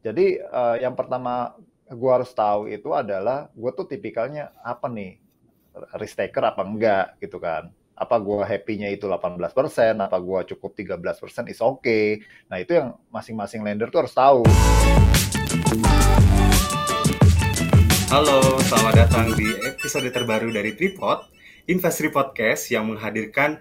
Jadi uh, yang pertama gue harus tahu itu adalah gue tuh tipikalnya apa nih risk taker apa enggak gitu kan apa gue happy-nya itu 18%, apa gue cukup 13% is. Okay. Nah itu yang masing-masing lender tuh harus tahu. Halo, selamat datang di episode terbaru dari Tripod, Investri Podcast yang menghadirkan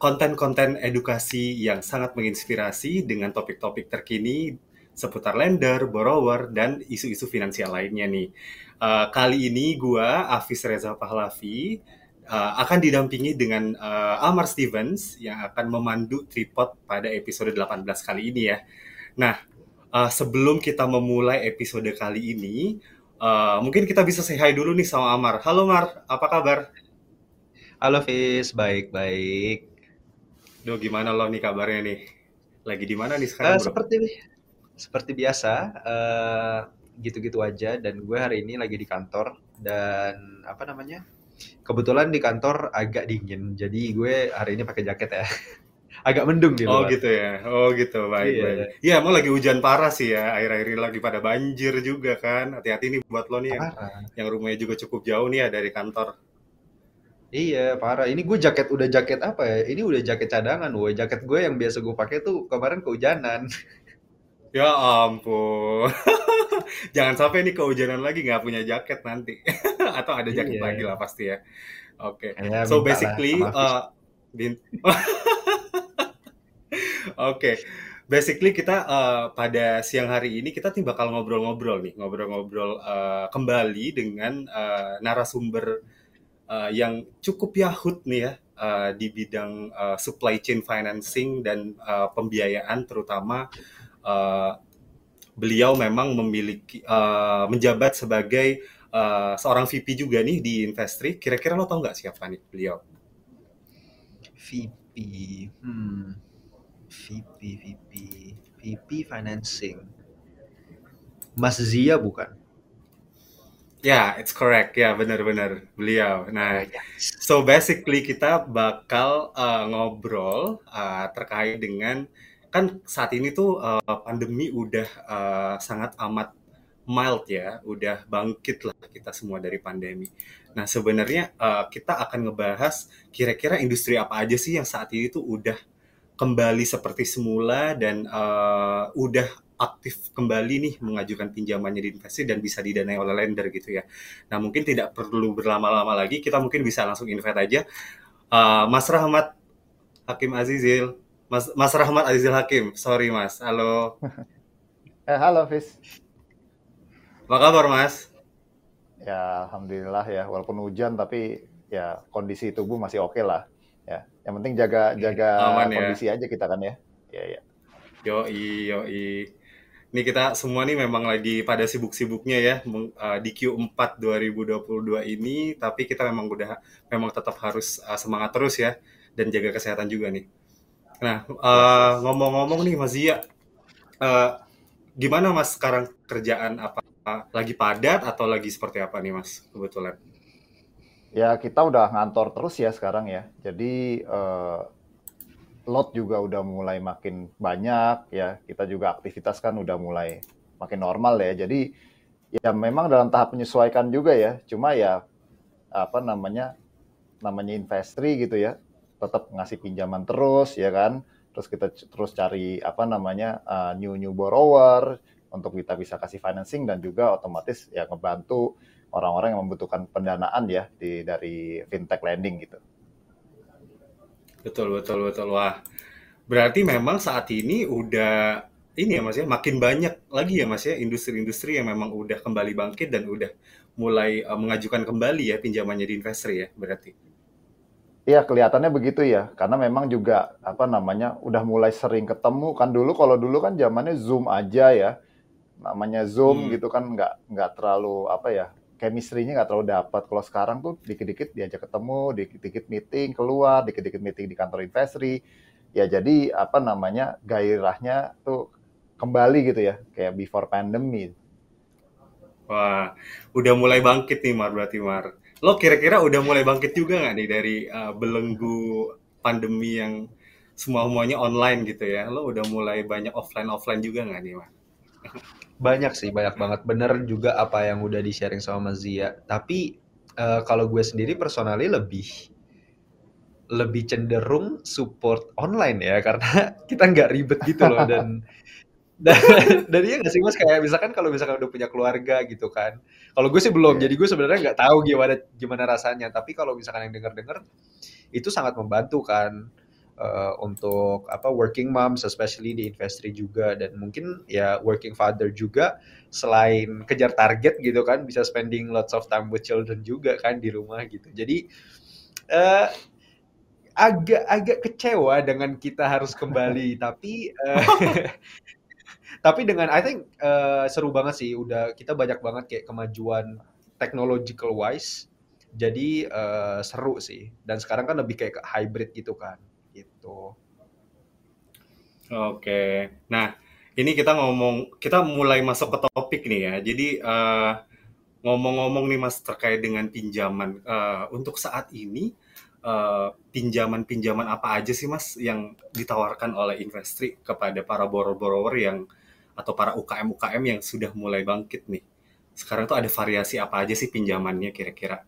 konten-konten edukasi yang sangat menginspirasi dengan topik-topik terkini seputar lender, borrower, dan isu-isu finansial lainnya nih. Uh, kali ini gue, Afis Reza Pahlavi, uh, akan didampingi dengan uh, Amar Stevens yang akan memandu tripod pada episode 18 kali ini ya. Nah, uh, sebelum kita memulai episode kali ini, uh, mungkin kita bisa say hi dulu nih sama Amar. Halo Mar, apa kabar? Halo Fis, baik-baik. Duh, gimana lo nih kabarnya nih? Lagi di mana nih sekarang? Uh, seperti seperti biasa uh, gitu-gitu aja dan gue hari ini lagi di kantor dan apa namanya kebetulan di kantor agak dingin jadi gue hari ini pakai jaket ya agak mendung gitu oh gitu ya oh gitu baik iya. baik iya emang lagi hujan parah sih ya air-air ini lagi pada banjir juga kan hati-hati nih buat lo nih yang, yang rumahnya juga cukup jauh nih ya dari kantor Iya, parah. Ini gue jaket udah jaket apa ya? Ini udah jaket cadangan, gue. Jaket gue yang biasa gue pakai tuh kemarin kehujanan. Ya ampun. Jangan sampai nih kehujanan lagi nggak punya jaket nanti. Atau ada jaket iya. lagi lah pasti ya. Oke. Okay. Ya, so basically uh, Oke. Okay. Basically kita uh, pada siang hari ini kita nih bakal ngobrol-ngobrol nih, ngobrol-ngobrol uh, kembali dengan uh, narasumber uh, yang cukup yahut nih ya uh, di bidang uh, supply chain financing dan uh, pembiayaan terutama uh, beliau memang memiliki uh, menjabat sebagai uh, seorang VP juga nih di Investri. Kira-kira lo tau nggak siapa nih beliau? VP, hmm, VP, VP, VP financing. Mas Zia bukan? Ya, yeah, it's correct. Ya, yeah, benar-benar beliau. Nah, oh, so basically kita bakal uh, ngobrol uh, terkait dengan kan saat ini tuh uh, pandemi udah uh, sangat amat mild ya, udah bangkit lah kita semua dari pandemi. Nah sebenarnya uh, kita akan ngebahas kira-kira industri apa aja sih yang saat ini tuh udah kembali seperti semula dan uh, udah aktif kembali nih mengajukan pinjamannya di investasi dan bisa didanai oleh lender gitu ya. Nah mungkin tidak perlu berlama-lama lagi, kita mungkin bisa langsung invite aja. Uh, Mas Rahmat Hakim Azizil, Mas Mas Rahmat Azizil Hakim. Sorry Mas. Halo. eh, halo Fis. Apa kabar Mas? Ya alhamdulillah ya walaupun hujan tapi ya kondisi tubuh masih oke okay lah. Ya, yang penting jaga jaga Aman, ya. kondisi aja kita kan ya. Ya ya. Yo yo Ini kita semua nih memang lagi pada sibuk-sibuknya ya uh, di Q4 2022 ini, tapi kita memang udah memang tetap harus uh, semangat terus ya dan jaga kesehatan juga nih. Nah, uh, ngomong-ngomong nih Mas Zia, uh, gimana Mas sekarang kerjaan apa? Lagi padat atau lagi seperti apa nih Mas kebetulan? Ya kita udah ngantor terus ya sekarang ya. Jadi uh, lot juga udah mulai makin banyak ya. Kita juga aktivitas kan udah mulai makin normal ya. Jadi ya memang dalam tahap menyesuaikan juga ya. Cuma ya apa namanya namanya investri gitu ya tetap ngasih pinjaman terus ya kan terus kita terus cari apa namanya uh, new new borrower untuk kita bisa kasih financing dan juga otomatis ya ngebantu orang-orang yang membutuhkan pendanaan ya di dari fintech lending gitu. Betul betul betul wah. Berarti memang saat ini udah ini ya Mas ya makin banyak lagi ya Mas ya industri-industri yang memang udah kembali bangkit dan udah mulai uh, mengajukan kembali ya pinjamannya di investor ya berarti. Iya kelihatannya begitu ya, karena memang juga apa namanya udah mulai sering ketemu kan dulu kalau dulu kan zamannya zoom aja ya, namanya zoom hmm. gitu kan nggak nggak terlalu apa ya chemistry-nya nggak terlalu dapat. Kalau sekarang tuh dikit-dikit diajak ketemu, dikit-dikit meeting keluar, dikit-dikit meeting di kantor investri, ya jadi apa namanya gairahnya tuh kembali gitu ya kayak before pandemi. Wah, udah mulai bangkit nih Mar berarti Mar lo kira-kira udah mulai bangkit juga nggak nih dari uh, belenggu pandemi yang semua semuanya online gitu ya lo udah mulai banyak offline offline juga nggak nih mas Banyak sih, banyak banget. Bener juga apa yang udah di-sharing sama Mas Zia. Tapi uh, kalau gue sendiri personally lebih lebih cenderung support online ya karena kita nggak ribet gitu loh dan dan, dan iya nggak sih mas? Kayak misalkan kalau misalkan udah punya keluarga gitu kan. Kalau gue sih belum yeah. jadi gue sebenarnya nggak tahu gimana gimana rasanya. Tapi kalau misalkan yang denger dengar itu sangat membantu kan uh, untuk apa working moms especially di industri juga. Dan mungkin ya working father juga selain kejar target gitu kan bisa spending lots of time with children juga kan di rumah gitu. Jadi uh, agak agak kecewa dengan kita harus kembali. Tapi uh, tapi dengan I think uh, seru banget sih. Udah kita banyak banget kayak kemajuan technological wise. Jadi uh, seru sih. Dan sekarang kan lebih kayak hybrid gitu kan. Gitu. Oke, nah ini kita ngomong, kita mulai masuk ke topik nih ya. Jadi uh, ngomong-ngomong nih mas terkait dengan pinjaman. Uh, untuk saat ini pinjaman-pinjaman uh, apa aja sih mas yang ditawarkan oleh Investri kepada para borrower-borrower yang atau para UKM-UKM yang sudah mulai bangkit nih? Sekarang tuh ada variasi apa aja sih pinjamannya kira-kira?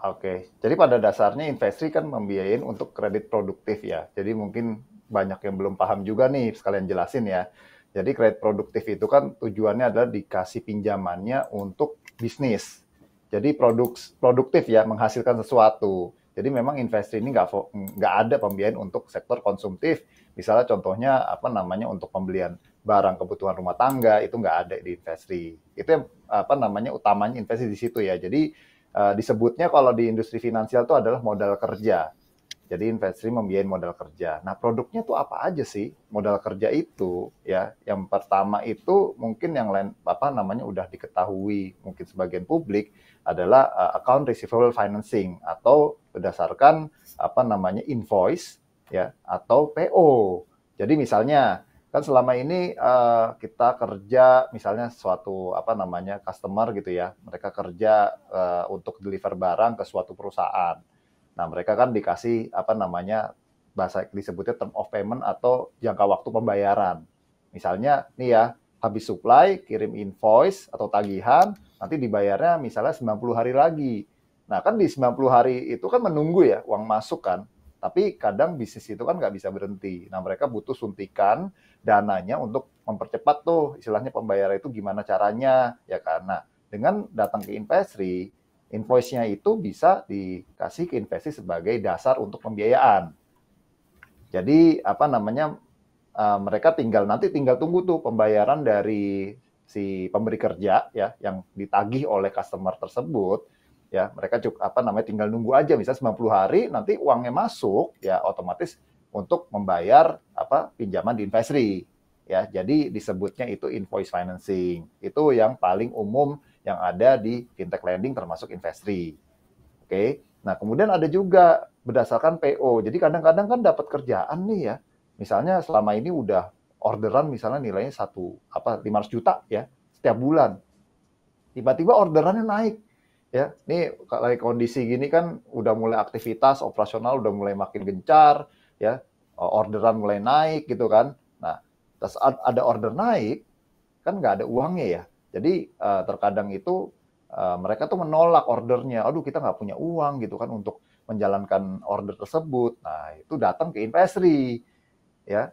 Oke, jadi pada dasarnya investasi kan membiayain untuk kredit produktif ya. Jadi mungkin banyak yang belum paham juga nih, sekalian jelasin ya. Jadi kredit produktif itu kan tujuannya adalah dikasih pinjamannya untuk bisnis. Jadi produk produktif ya, menghasilkan sesuatu. Jadi memang investasi ini nggak nggak ada pembiayaan untuk sektor konsumtif. Misalnya contohnya apa namanya untuk pembelian barang kebutuhan rumah tangga itu nggak ada di investasi. Itu apa namanya utamanya investasi di situ ya. Jadi uh, disebutnya kalau di industri finansial itu adalah modal kerja. Jadi investasi membiayai modal kerja. Nah, produknya tuh apa aja sih modal kerja itu? Ya, yang pertama itu mungkin yang lain apa namanya udah diketahui mungkin sebagian publik adalah uh, account receivable financing atau berdasarkan apa namanya invoice ya atau PO. Jadi misalnya kan selama ini uh, kita kerja misalnya suatu apa namanya customer gitu ya mereka kerja uh, untuk deliver barang ke suatu perusahaan nah mereka kan dikasih apa namanya bahasa disebutnya term of payment atau jangka waktu pembayaran. Misalnya nih ya habis supply kirim invoice atau tagihan nanti dibayarnya misalnya 90 hari lagi. Nah kan di 90 hari itu kan menunggu ya uang masuk kan. Tapi kadang bisnis itu kan nggak bisa berhenti. Nah mereka butuh suntikan dananya untuk mempercepat tuh istilahnya pembayaran itu gimana caranya ya karena dengan datang ke investri invoice-nya itu bisa dikasih ke investri sebagai dasar untuk pembiayaan. Jadi apa namanya uh, mereka tinggal nanti tinggal tunggu tuh pembayaran dari si pemberi kerja ya yang ditagih oleh customer tersebut ya. Mereka cukup apa namanya tinggal nunggu aja misalnya 90 hari nanti uangnya masuk ya otomatis untuk membayar apa pinjaman di investri ya. Jadi disebutnya itu invoice financing. Itu yang paling umum yang ada di fintech lending termasuk investri. Oke? Nah kemudian ada juga berdasarkan PO jadi kadang-kadang kan dapat kerjaan nih ya. Misalnya selama ini udah orderan misalnya nilainya satu apa 500 juta ya setiap bulan. Tiba-tiba orderannya naik ya. Ini kalau kondisi gini kan udah mulai aktivitas operasional udah mulai makin gencar ya. Orderan mulai naik gitu kan. Nah terus ada order naik kan nggak ada uangnya ya jadi uh, terkadang itu uh, mereka tuh menolak ordernya aduh kita nggak punya uang gitu kan untuk menjalankan order tersebut nah itu datang ke investri ya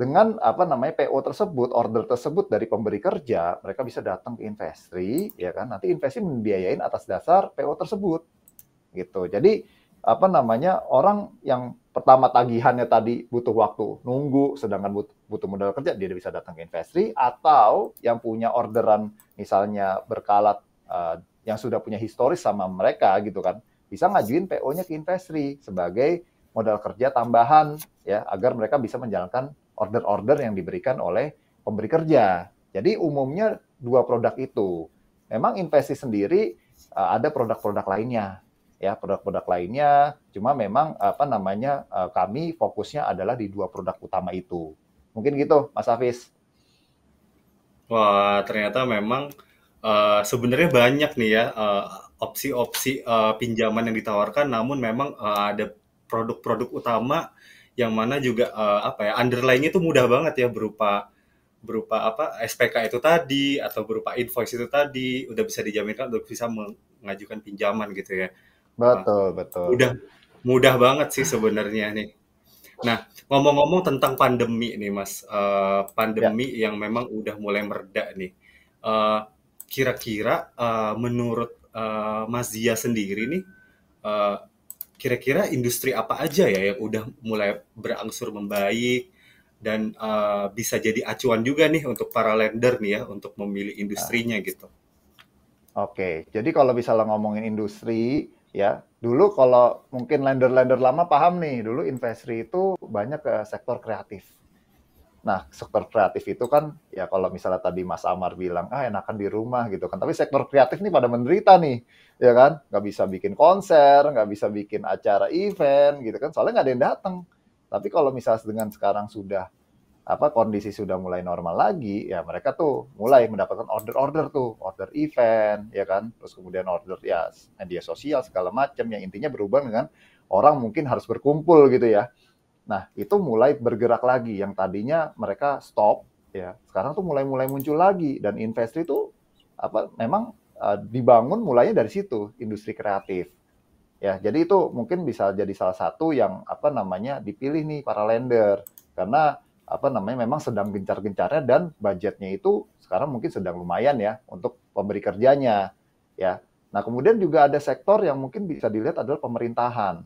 dengan apa namanya PO tersebut, order tersebut dari pemberi kerja, mereka bisa datang ke investri, ya kan? Nanti investri membiayain atas dasar PO tersebut, gitu. Jadi apa namanya orang yang pertama tagihannya tadi butuh waktu nunggu, sedangkan butuh, butuh modal kerja, dia bisa datang ke investri, atau yang punya orderan misalnya berkalat uh, yang sudah punya historis sama mereka, gitu kan, bisa ngajuin PO-nya ke investri sebagai modal kerja tambahan ya agar mereka bisa menjalankan order-order yang diberikan oleh pemberi kerja. Jadi umumnya dua produk itu. Memang investasi sendiri uh, ada produk-produk lainnya ya produk-produk lainnya cuma memang apa namanya uh, kami fokusnya adalah di dua produk utama itu mungkin gitu Mas Hafiz Wah ternyata memang uh, sebenarnya banyak nih ya opsi-opsi uh, uh, pinjaman yang ditawarkan namun memang uh, ada produk-produk utama yang mana juga uh, apa ya underlying itu mudah banget ya berupa berupa apa SPK itu tadi atau berupa invoice itu tadi udah bisa dijaminkan untuk bisa mengajukan pinjaman gitu ya. Betul, betul. Mudah mudah banget sih sebenarnya nih. Nah, ngomong-ngomong tentang pandemi nih, Mas. Uh, pandemi ya. yang memang udah mulai mereda nih. Uh, kira-kira uh, menurut uh, Mas Zia sendiri nih, uh, kira-kira industri apa aja ya yang udah mulai berangsur membaik dan uh, bisa jadi acuan juga nih untuk para lender nih ya untuk memilih industrinya nah. gitu. Oke, jadi kalau misalnya ngomongin industri ya dulu kalau mungkin lender-lender lama paham nih dulu investasi itu banyak ke sektor kreatif. Nah, sektor kreatif itu kan ya kalau misalnya tadi Mas Amar bilang ah enakan di rumah gitu kan, tapi sektor kreatif nih pada menderita nih, ya kan? Nggak bisa bikin konser, nggak bisa bikin acara event gitu kan, soalnya nggak ada yang datang. Tapi kalau misalnya dengan sekarang sudah apa kondisi sudah mulai normal lagi, ya mereka tuh mulai mendapatkan order-order tuh, order event, ya kan, terus kemudian order ya media sosial segala macam yang intinya berubah dengan orang mungkin harus berkumpul gitu ya. Nah itu mulai bergerak lagi, yang tadinya mereka stop, ya sekarang tuh mulai-mulai muncul lagi. Dan investasi itu apa memang uh, dibangun mulainya dari situ industri kreatif. Ya jadi itu mungkin bisa jadi salah satu yang apa namanya dipilih nih para lender. Karena apa namanya memang sedang gencar-gencarnya dan budgetnya itu sekarang mungkin sedang lumayan ya untuk pemberi kerjanya ya. Nah, kemudian juga ada sektor yang mungkin bisa dilihat adalah pemerintahan.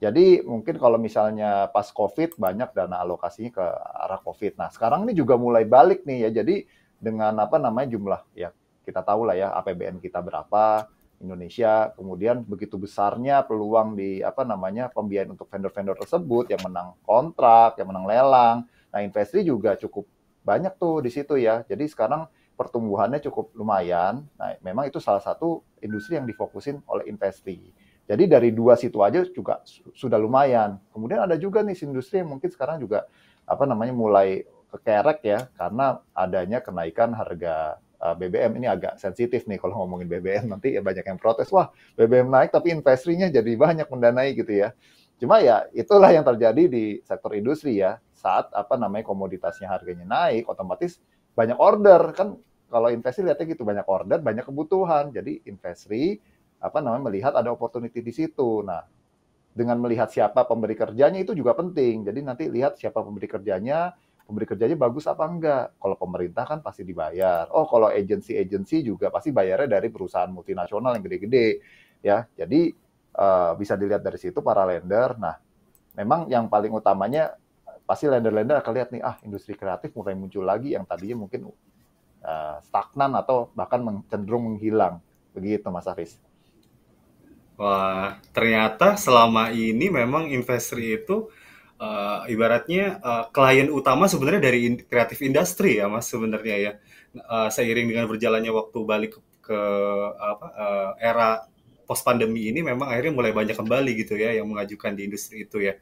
Jadi mungkin kalau misalnya pas COVID banyak dana alokasinya ke arah COVID. Nah, sekarang ini juga mulai balik nih ya. Jadi dengan apa namanya jumlah ya kita tahu lah ya APBN kita berapa Indonesia, kemudian begitu besarnya peluang di apa namanya pembiayaan untuk vendor-vendor tersebut yang menang kontrak, yang menang lelang. Nah, investasi juga cukup banyak tuh di situ ya. Jadi sekarang pertumbuhannya cukup lumayan. Nah, memang itu salah satu industri yang difokusin oleh investasi. Jadi dari dua situ aja juga sudah lumayan. Kemudian ada juga nih industri yang mungkin sekarang juga apa namanya mulai kekerek ya karena adanya kenaikan harga eh, BBM ini agak sensitif nih kalau ngomongin BBM nanti ya banyak yang protes wah BBM naik tapi investasinya jadi banyak mendanai gitu ya. Cuma ya itulah yang terjadi di sektor industri ya saat apa namanya komoditasnya harganya naik otomatis banyak order. Kan kalau investasi lihatnya gitu banyak order banyak kebutuhan. Jadi investasi apa namanya melihat ada opportunity di situ. Nah dengan melihat siapa pemberi kerjanya itu juga penting. Jadi nanti lihat siapa pemberi kerjanya pemberi kerjanya bagus apa enggak. Kalau pemerintah kan pasti dibayar. Oh kalau agensi-agensi juga pasti bayarnya dari perusahaan multinasional yang gede-gede. Ya jadi uh, bisa dilihat dari situ para lender. Nah memang yang paling utamanya pasti lender-lender akan lihat nih ah industri kreatif mulai muncul lagi yang tadinya mungkin uh, stagnan atau bahkan cenderung menghilang begitu Mas Hafiz. Wah ternyata selama ini memang investor itu uh, ibaratnya uh, klien utama sebenarnya dari in kreatif industri ya Mas sebenarnya ya uh, seiring dengan berjalannya waktu balik ke, ke apa uh, era post pandemi ini memang akhirnya mulai banyak kembali gitu ya yang mengajukan di industri itu ya.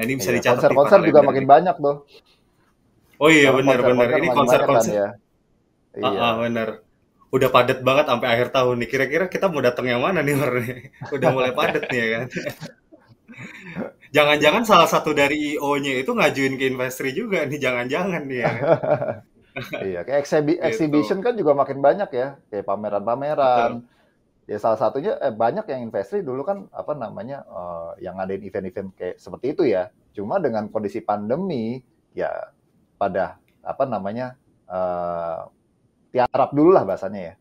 Nah, ini bisa iya, dicatat konser-konser juga makin banyak tuh. Oh iya benar-benar ini konser-konser. Kan, ya. Iya. Uh, uh, benar. Udah padat banget sampai akhir tahun nih. Kira-kira kita mau datang yang mana nih, Mar? Udah mulai padat nih ya kan. Jangan-jangan salah satu dari IO-nya itu ngajuin ke investor juga nih, jangan-jangan nih ya. iya, kayak exhibi gitu. exhibition kan juga makin banyak ya, kayak pameran-pameran ya salah satunya eh, banyak yang investasi dulu kan apa namanya uh, yang ngadain event-event kayak seperti itu ya. Cuma dengan kondisi pandemi ya pada apa namanya uh, tiarap dulu lah bahasanya ya.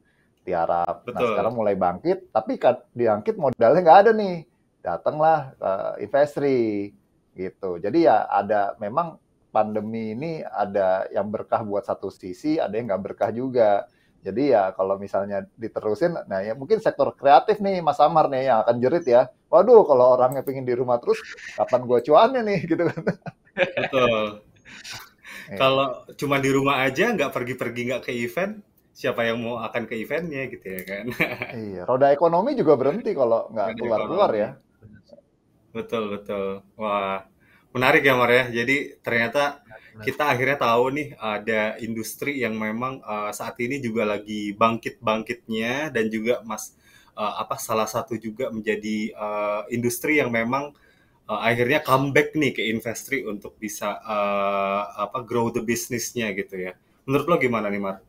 Tiarap. Nah, Betul. nah sekarang mulai bangkit tapi kan diangkit modalnya nggak ada nih. Datanglah uh, investasi gitu. Jadi ya ada memang pandemi ini ada yang berkah buat satu sisi ada yang nggak berkah juga jadi ya kalau misalnya diterusin, nah ya mungkin sektor kreatif nih Mas Amar nih yang akan jerit ya. Waduh kalau orangnya pengen di rumah terus, kapan gua cuannya nih gitu kan. Betul. Iya. Kalau cuma di rumah aja nggak pergi-pergi nggak ke event, siapa yang mau akan ke eventnya gitu ya kan? iya, roda ekonomi juga berhenti kalau nggak keluar-keluar ya. Betul betul. Wah menarik ya Mar ya. Jadi ternyata kita akhirnya tahu nih ada industri yang memang uh, saat ini juga lagi bangkit-bangkitnya dan juga Mas uh, apa salah satu juga menjadi uh, industri yang memang uh, akhirnya comeback nih ke industri untuk bisa uh, apa grow the businessnya gitu ya. Menurut lo gimana nih, Mar?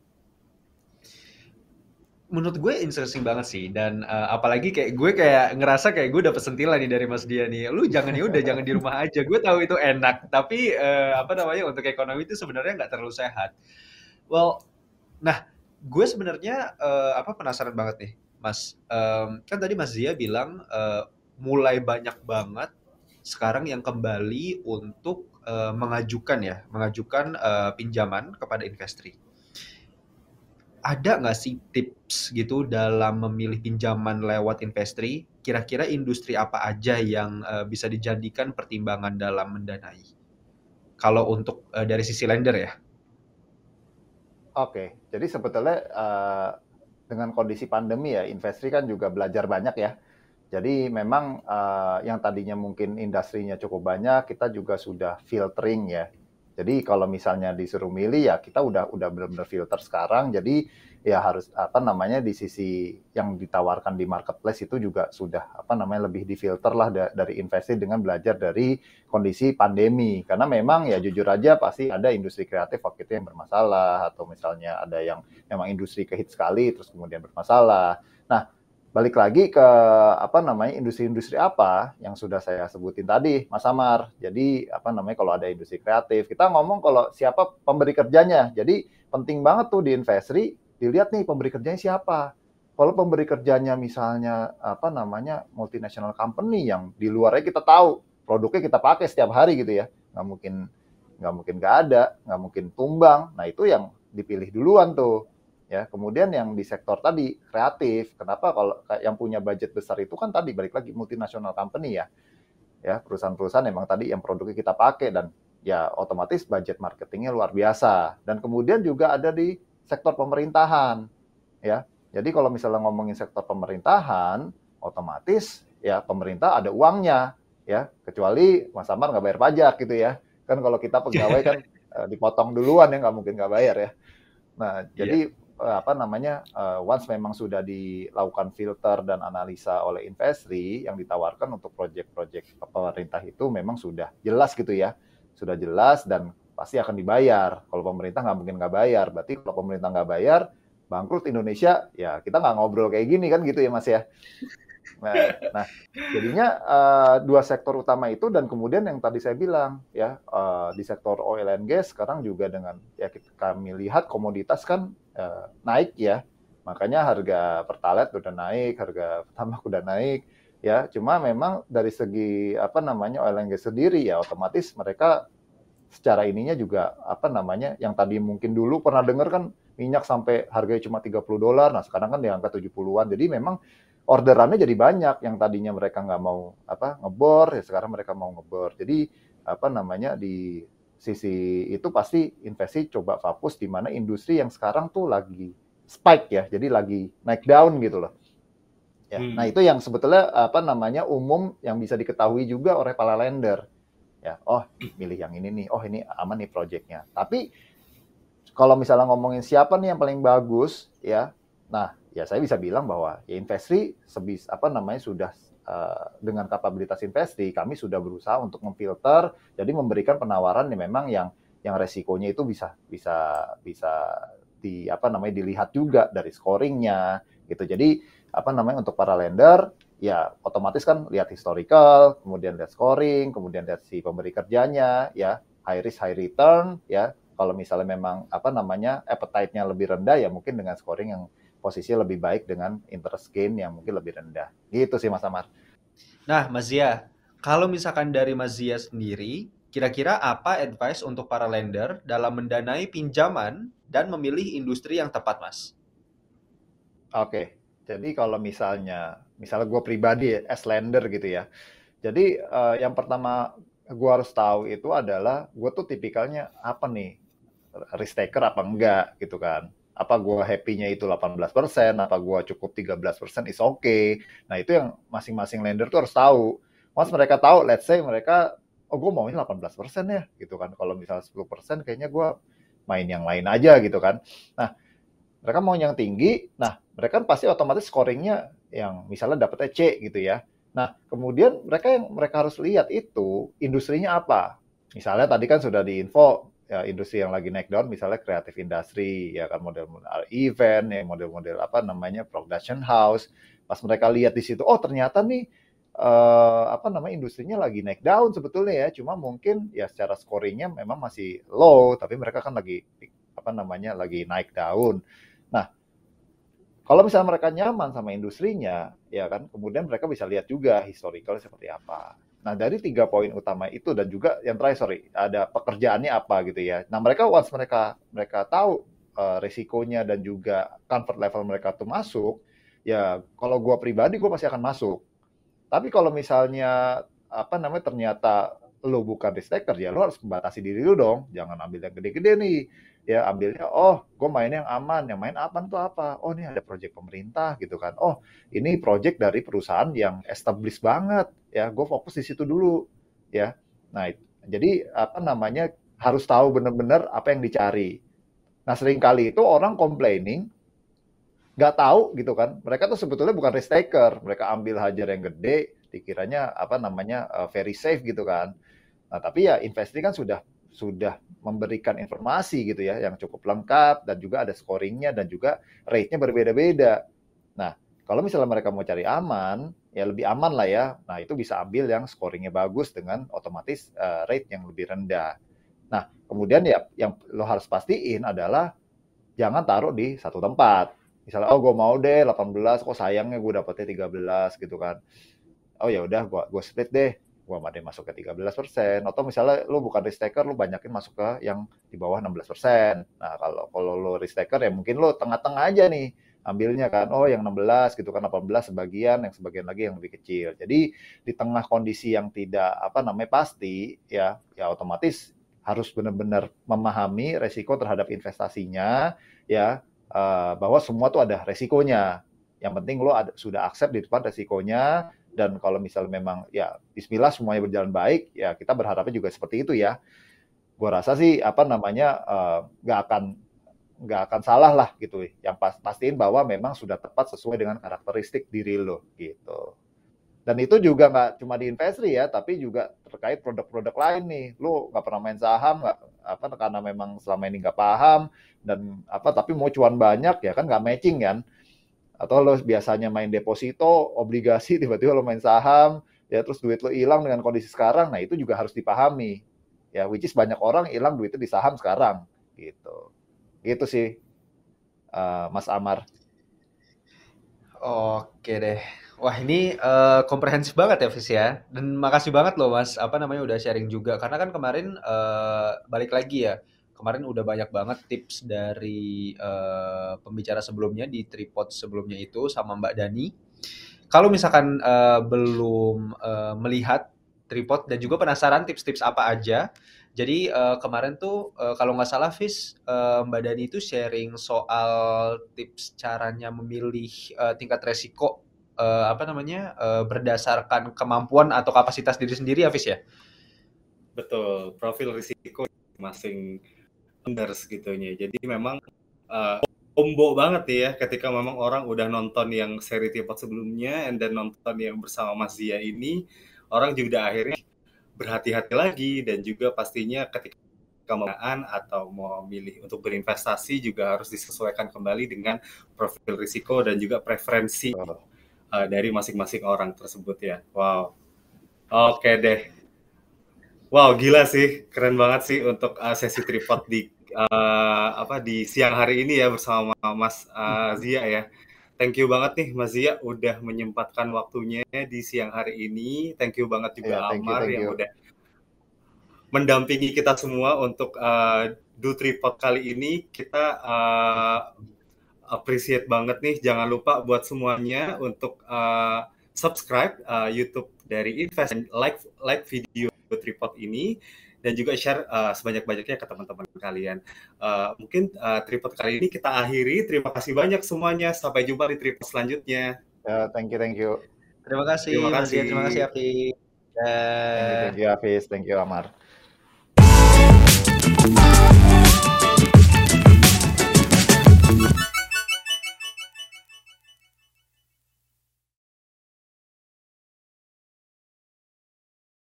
Menurut gue interesting banget sih. Dan uh, apalagi kayak gue kayak ngerasa kayak gue dapet sentilan nih dari Mas Dia nih. Lu jangan ya udah jangan di rumah aja. Gue tahu itu enak. Tapi uh, apa namanya untuk ekonomi itu sebenarnya nggak terlalu sehat. Well nah gue sebenarnya uh, apa penasaran banget nih Mas. Um, kan tadi Mas Dia bilang uh, mulai banyak banget sekarang yang kembali untuk uh, mengajukan ya mengajukan uh, pinjaman kepada investri ada nggak sih tips gitu dalam memilih pinjaman lewat investri? Kira-kira industri apa aja yang uh, bisa dijadikan pertimbangan dalam mendanai? Kalau untuk uh, dari sisi lender ya? Oke, jadi sebetulnya uh, dengan kondisi pandemi ya, investri kan juga belajar banyak ya. Jadi memang uh, yang tadinya mungkin industrinya cukup banyak, kita juga sudah filtering ya jadi kalau misalnya disuruh milih ya kita udah udah benar-benar filter sekarang. Jadi ya harus apa namanya di sisi yang ditawarkan di marketplace itu juga sudah apa namanya lebih difilter lah da dari investasi dengan belajar dari kondisi pandemi. Karena memang ya jujur aja pasti ada industri kreatif waktu itu yang bermasalah atau misalnya ada yang memang industri kehit sekali terus kemudian bermasalah. Nah, balik lagi ke apa namanya industri-industri apa yang sudah saya sebutin tadi, Mas Amar. Jadi apa namanya kalau ada industri kreatif, kita ngomong kalau siapa pemberi kerjanya. Jadi penting banget tuh di investri dilihat nih pemberi kerjanya siapa. Kalau pemberi kerjanya misalnya apa namanya multinational company yang di luarnya kita tahu produknya kita pakai setiap hari gitu ya, nggak mungkin nggak mungkin nggak ada, nggak mungkin tumbang. Nah itu yang dipilih duluan tuh ya. Kemudian yang di sektor tadi kreatif. Kenapa kalau yang punya budget besar itu kan tadi balik lagi multinasional company ya. Ya perusahaan-perusahaan memang tadi yang produknya kita pakai dan ya otomatis budget marketingnya luar biasa. Dan kemudian juga ada di sektor pemerintahan ya. Jadi kalau misalnya ngomongin sektor pemerintahan otomatis ya pemerintah ada uangnya ya. Kecuali Mas Amar nggak bayar pajak gitu ya. Kan kalau kita pegawai kan eh, dipotong duluan ya nggak mungkin nggak bayar ya. Nah jadi yeah Eh, apa namanya uh, once memang sudah dilakukan filter dan analisa oleh investri yang ditawarkan untuk proyek-proyek pemerintah itu memang sudah jelas gitu ya. Sudah jelas dan pasti akan dibayar. Kalau pemerintah nggak mungkin nggak bayar. Berarti kalau pemerintah nggak bayar bangkrut Indonesia ya kita nggak ngobrol kayak gini kan gitu ya mas ya Nah, nah jadinya uh, dua sektor utama itu dan kemudian yang tadi saya bilang ya uh, di sektor oil and gas sekarang juga dengan ya kita, kami lihat komoditas kan uh, naik ya, makanya harga pertalite udah naik, harga tambah udah naik ya. Cuma memang dari segi apa namanya oil and gas sendiri ya otomatis mereka secara ininya juga apa namanya yang tadi mungkin dulu pernah dengar kan minyak sampai harganya cuma 30 dolar, nah sekarang kan di angka 70-an. Jadi memang orderannya jadi banyak. Yang tadinya mereka nggak mau apa ngebor ya sekarang mereka mau ngebor. Jadi apa namanya di sisi itu pasti investasi coba fokus di mana industri yang sekarang tuh lagi spike ya jadi lagi naik down gitu loh. Ya hmm. nah itu yang sebetulnya apa namanya umum yang bisa diketahui juga oleh para lender. Ya oh milih yang ini nih oh ini aman nih proyeknya tapi kalau misalnya ngomongin siapa nih yang paling bagus ya nah ya saya bisa bilang bahwa ya investri sebis apa namanya sudah uh, dengan kapabilitas investri kami sudah berusaha untuk memfilter jadi memberikan penawaran yang memang yang yang resikonya itu bisa bisa bisa di apa namanya dilihat juga dari scoringnya gitu. Jadi apa namanya untuk para lender ya otomatis kan lihat historical kemudian lihat scoring kemudian lihat si pemberi kerjanya ya high risk high return ya. Kalau misalnya memang apa namanya appetite-nya lebih rendah ya mungkin dengan scoring yang posisi lebih baik dengan interest gain yang mungkin lebih rendah. Gitu sih Mas Amar. Nah, Mas Zia, kalau misalkan dari Mas Zia sendiri, kira-kira apa advice untuk para lender dalam mendanai pinjaman dan memilih industri yang tepat, Mas? Oke, jadi kalau misalnya, misalnya gue pribadi as lender gitu ya, jadi uh, yang pertama gue harus tahu itu adalah gue tuh tipikalnya apa nih, risk taker apa enggak gitu kan apa gue happy-nya itu 18%, apa gue cukup 13% is. Okay. Nah itu yang masing-masing lender tuh harus tahu. Once mereka tahu, let's say mereka, oh gue maunya 18% ya gitu kan. Kalau misalnya 10% kayaknya gue main yang lain aja gitu kan. Nah mereka mau yang tinggi, nah mereka kan pasti otomatis scoringnya yang misalnya dapetnya C gitu ya. Nah kemudian mereka yang mereka harus lihat itu industrinya apa. Misalnya tadi kan sudah diinfo ya, industri yang lagi naik down misalnya kreatif industri ya kan model-model event ya model-model apa namanya production house. Pas mereka lihat di situ oh ternyata nih uh, apa namanya industrinya lagi naik down sebetulnya ya. Cuma mungkin ya secara scoringnya memang masih low tapi mereka kan lagi apa namanya lagi naik daun. Nah kalau misalnya mereka nyaman sama industrinya ya kan kemudian mereka bisa lihat juga historical seperti apa Nah, dari tiga poin utama itu dan juga yang terakhir sorry, ada pekerjaannya apa gitu ya. Nah, mereka once mereka mereka tahu uh, resikonya dan juga comfort level mereka tuh masuk, ya kalau gua pribadi gua pasti akan masuk. Tapi kalau misalnya apa namanya ternyata lo bukan risk ya lo harus membatasi diri lo dong. Jangan ambil yang gede-gede nih. Ya ambilnya oh gue mainnya yang aman. Yang main aman tuh apa? Oh ini ada project pemerintah gitu kan. Oh ini project dari perusahaan yang established banget. Ya gue fokus di situ dulu. Ya nah jadi apa namanya harus tahu benar-benar apa yang dicari. Nah sering kali itu orang complaining nggak tahu gitu kan. Mereka tuh sebetulnya bukan risk taker mereka ambil hajar yang gede dikiranya apa namanya uh, very safe gitu kan nah tapi ya investing kan sudah sudah memberikan informasi gitu ya yang cukup lengkap dan juga ada scoringnya dan juga rate-nya berbeda-beda. Nah, kalau misalnya mereka mau cari aman, ya lebih aman lah ya. Nah, itu bisa ambil yang scoringnya bagus dengan otomatis uh, rate yang lebih rendah. Nah, kemudian ya yang lo harus pastiin adalah jangan taruh di satu tempat. Misalnya, oh gue mau deh 18, kok sayangnya gue dapetnya 13 gitu kan. Oh ya udah, gue gue split deh gua ada masuk ke 13%, atau misalnya lu bukan risk taker, lu banyakin masuk ke yang di bawah 16%. Nah, kalau kalau lu risk taker ya mungkin lu tengah-tengah aja nih ambilnya kan, oh yang 16 gitu kan 18 sebagian, yang sebagian lagi yang lebih kecil. Jadi di tengah kondisi yang tidak apa namanya pasti ya ya otomatis harus benar-benar memahami resiko terhadap investasinya ya uh, bahwa semua tuh ada resikonya. Yang penting lo ada, sudah accept di depan resikonya, dan kalau misalnya memang ya Bismillah semuanya berjalan baik ya kita berharapnya juga seperti itu ya. Gue rasa sih apa namanya eh, nggak uh, akan nggak akan salah lah gitu. Yang pas, pastiin bahwa memang sudah tepat sesuai dengan karakteristik diri lo gitu. Dan itu juga nggak cuma di investasi ya tapi juga terkait produk-produk lain nih. Lo nggak pernah main saham nggak apa karena memang selama ini nggak paham dan apa tapi mau cuan banyak ya kan nggak matching kan atau lo biasanya main deposito, obligasi, tiba-tiba lo main saham, ya terus duit lo hilang dengan kondisi sekarang, nah itu juga harus dipahami. Ya, which is banyak orang hilang duitnya di saham sekarang, gitu. Gitu sih, uh, Mas Amar. Oke deh. Wah ini uh, komprehensif banget ya, Fis ya. Dan makasih banget loh Mas, apa namanya udah sharing juga. Karena kan kemarin uh, balik lagi ya, kemarin udah banyak banget tips dari uh, pembicara sebelumnya di tripod sebelumnya itu sama Mbak Dani. Kalau misalkan uh, belum uh, melihat tripod dan juga penasaran tips-tips apa aja, jadi uh, kemarin tuh uh, kalau nggak salah Fis, uh, Mbak Dani itu sharing soal tips caranya memilih uh, tingkat resiko uh, apa namanya uh, berdasarkan kemampuan atau kapasitas diri sendiri ya Fis ya. Betul, profil risiko masing founders gitunya. Jadi memang uh, combo banget ya ketika memang orang udah nonton yang seri Tipot sebelumnya and then nonton yang bersama Mas Zia ini orang juga akhirnya berhati-hati lagi dan juga pastinya ketika kemenangan atau mau milih untuk berinvestasi juga harus disesuaikan kembali dengan profil risiko dan juga preferensi uh, dari masing-masing orang tersebut ya. Wow. Oke okay deh. Wow, gila sih, keren banget sih untuk uh, sesi tripod di uh, apa di siang hari ini ya bersama Mas uh, Zia ya. Thank you banget nih Mas Zia udah menyempatkan waktunya di siang hari ini. Thank you banget juga yeah, Amar you, yang you. udah mendampingi kita semua untuk uh, do tripod kali ini. Kita uh, appreciate banget nih. Jangan lupa buat semuanya untuk uh, subscribe uh, YouTube dari Invest like like video tripod ini dan juga share uh, sebanyak-banyaknya ke teman-teman kalian. Uh, mungkin uh, tripod kali ini kita akhiri. Terima kasih banyak semuanya. Sampai jumpa di tripod selanjutnya. Uh, thank you, thank you. Terima kasih. Terima kasih, terima kasih Hafiz. Uh... Thank you, thank you Hafiz. Thank you Amar.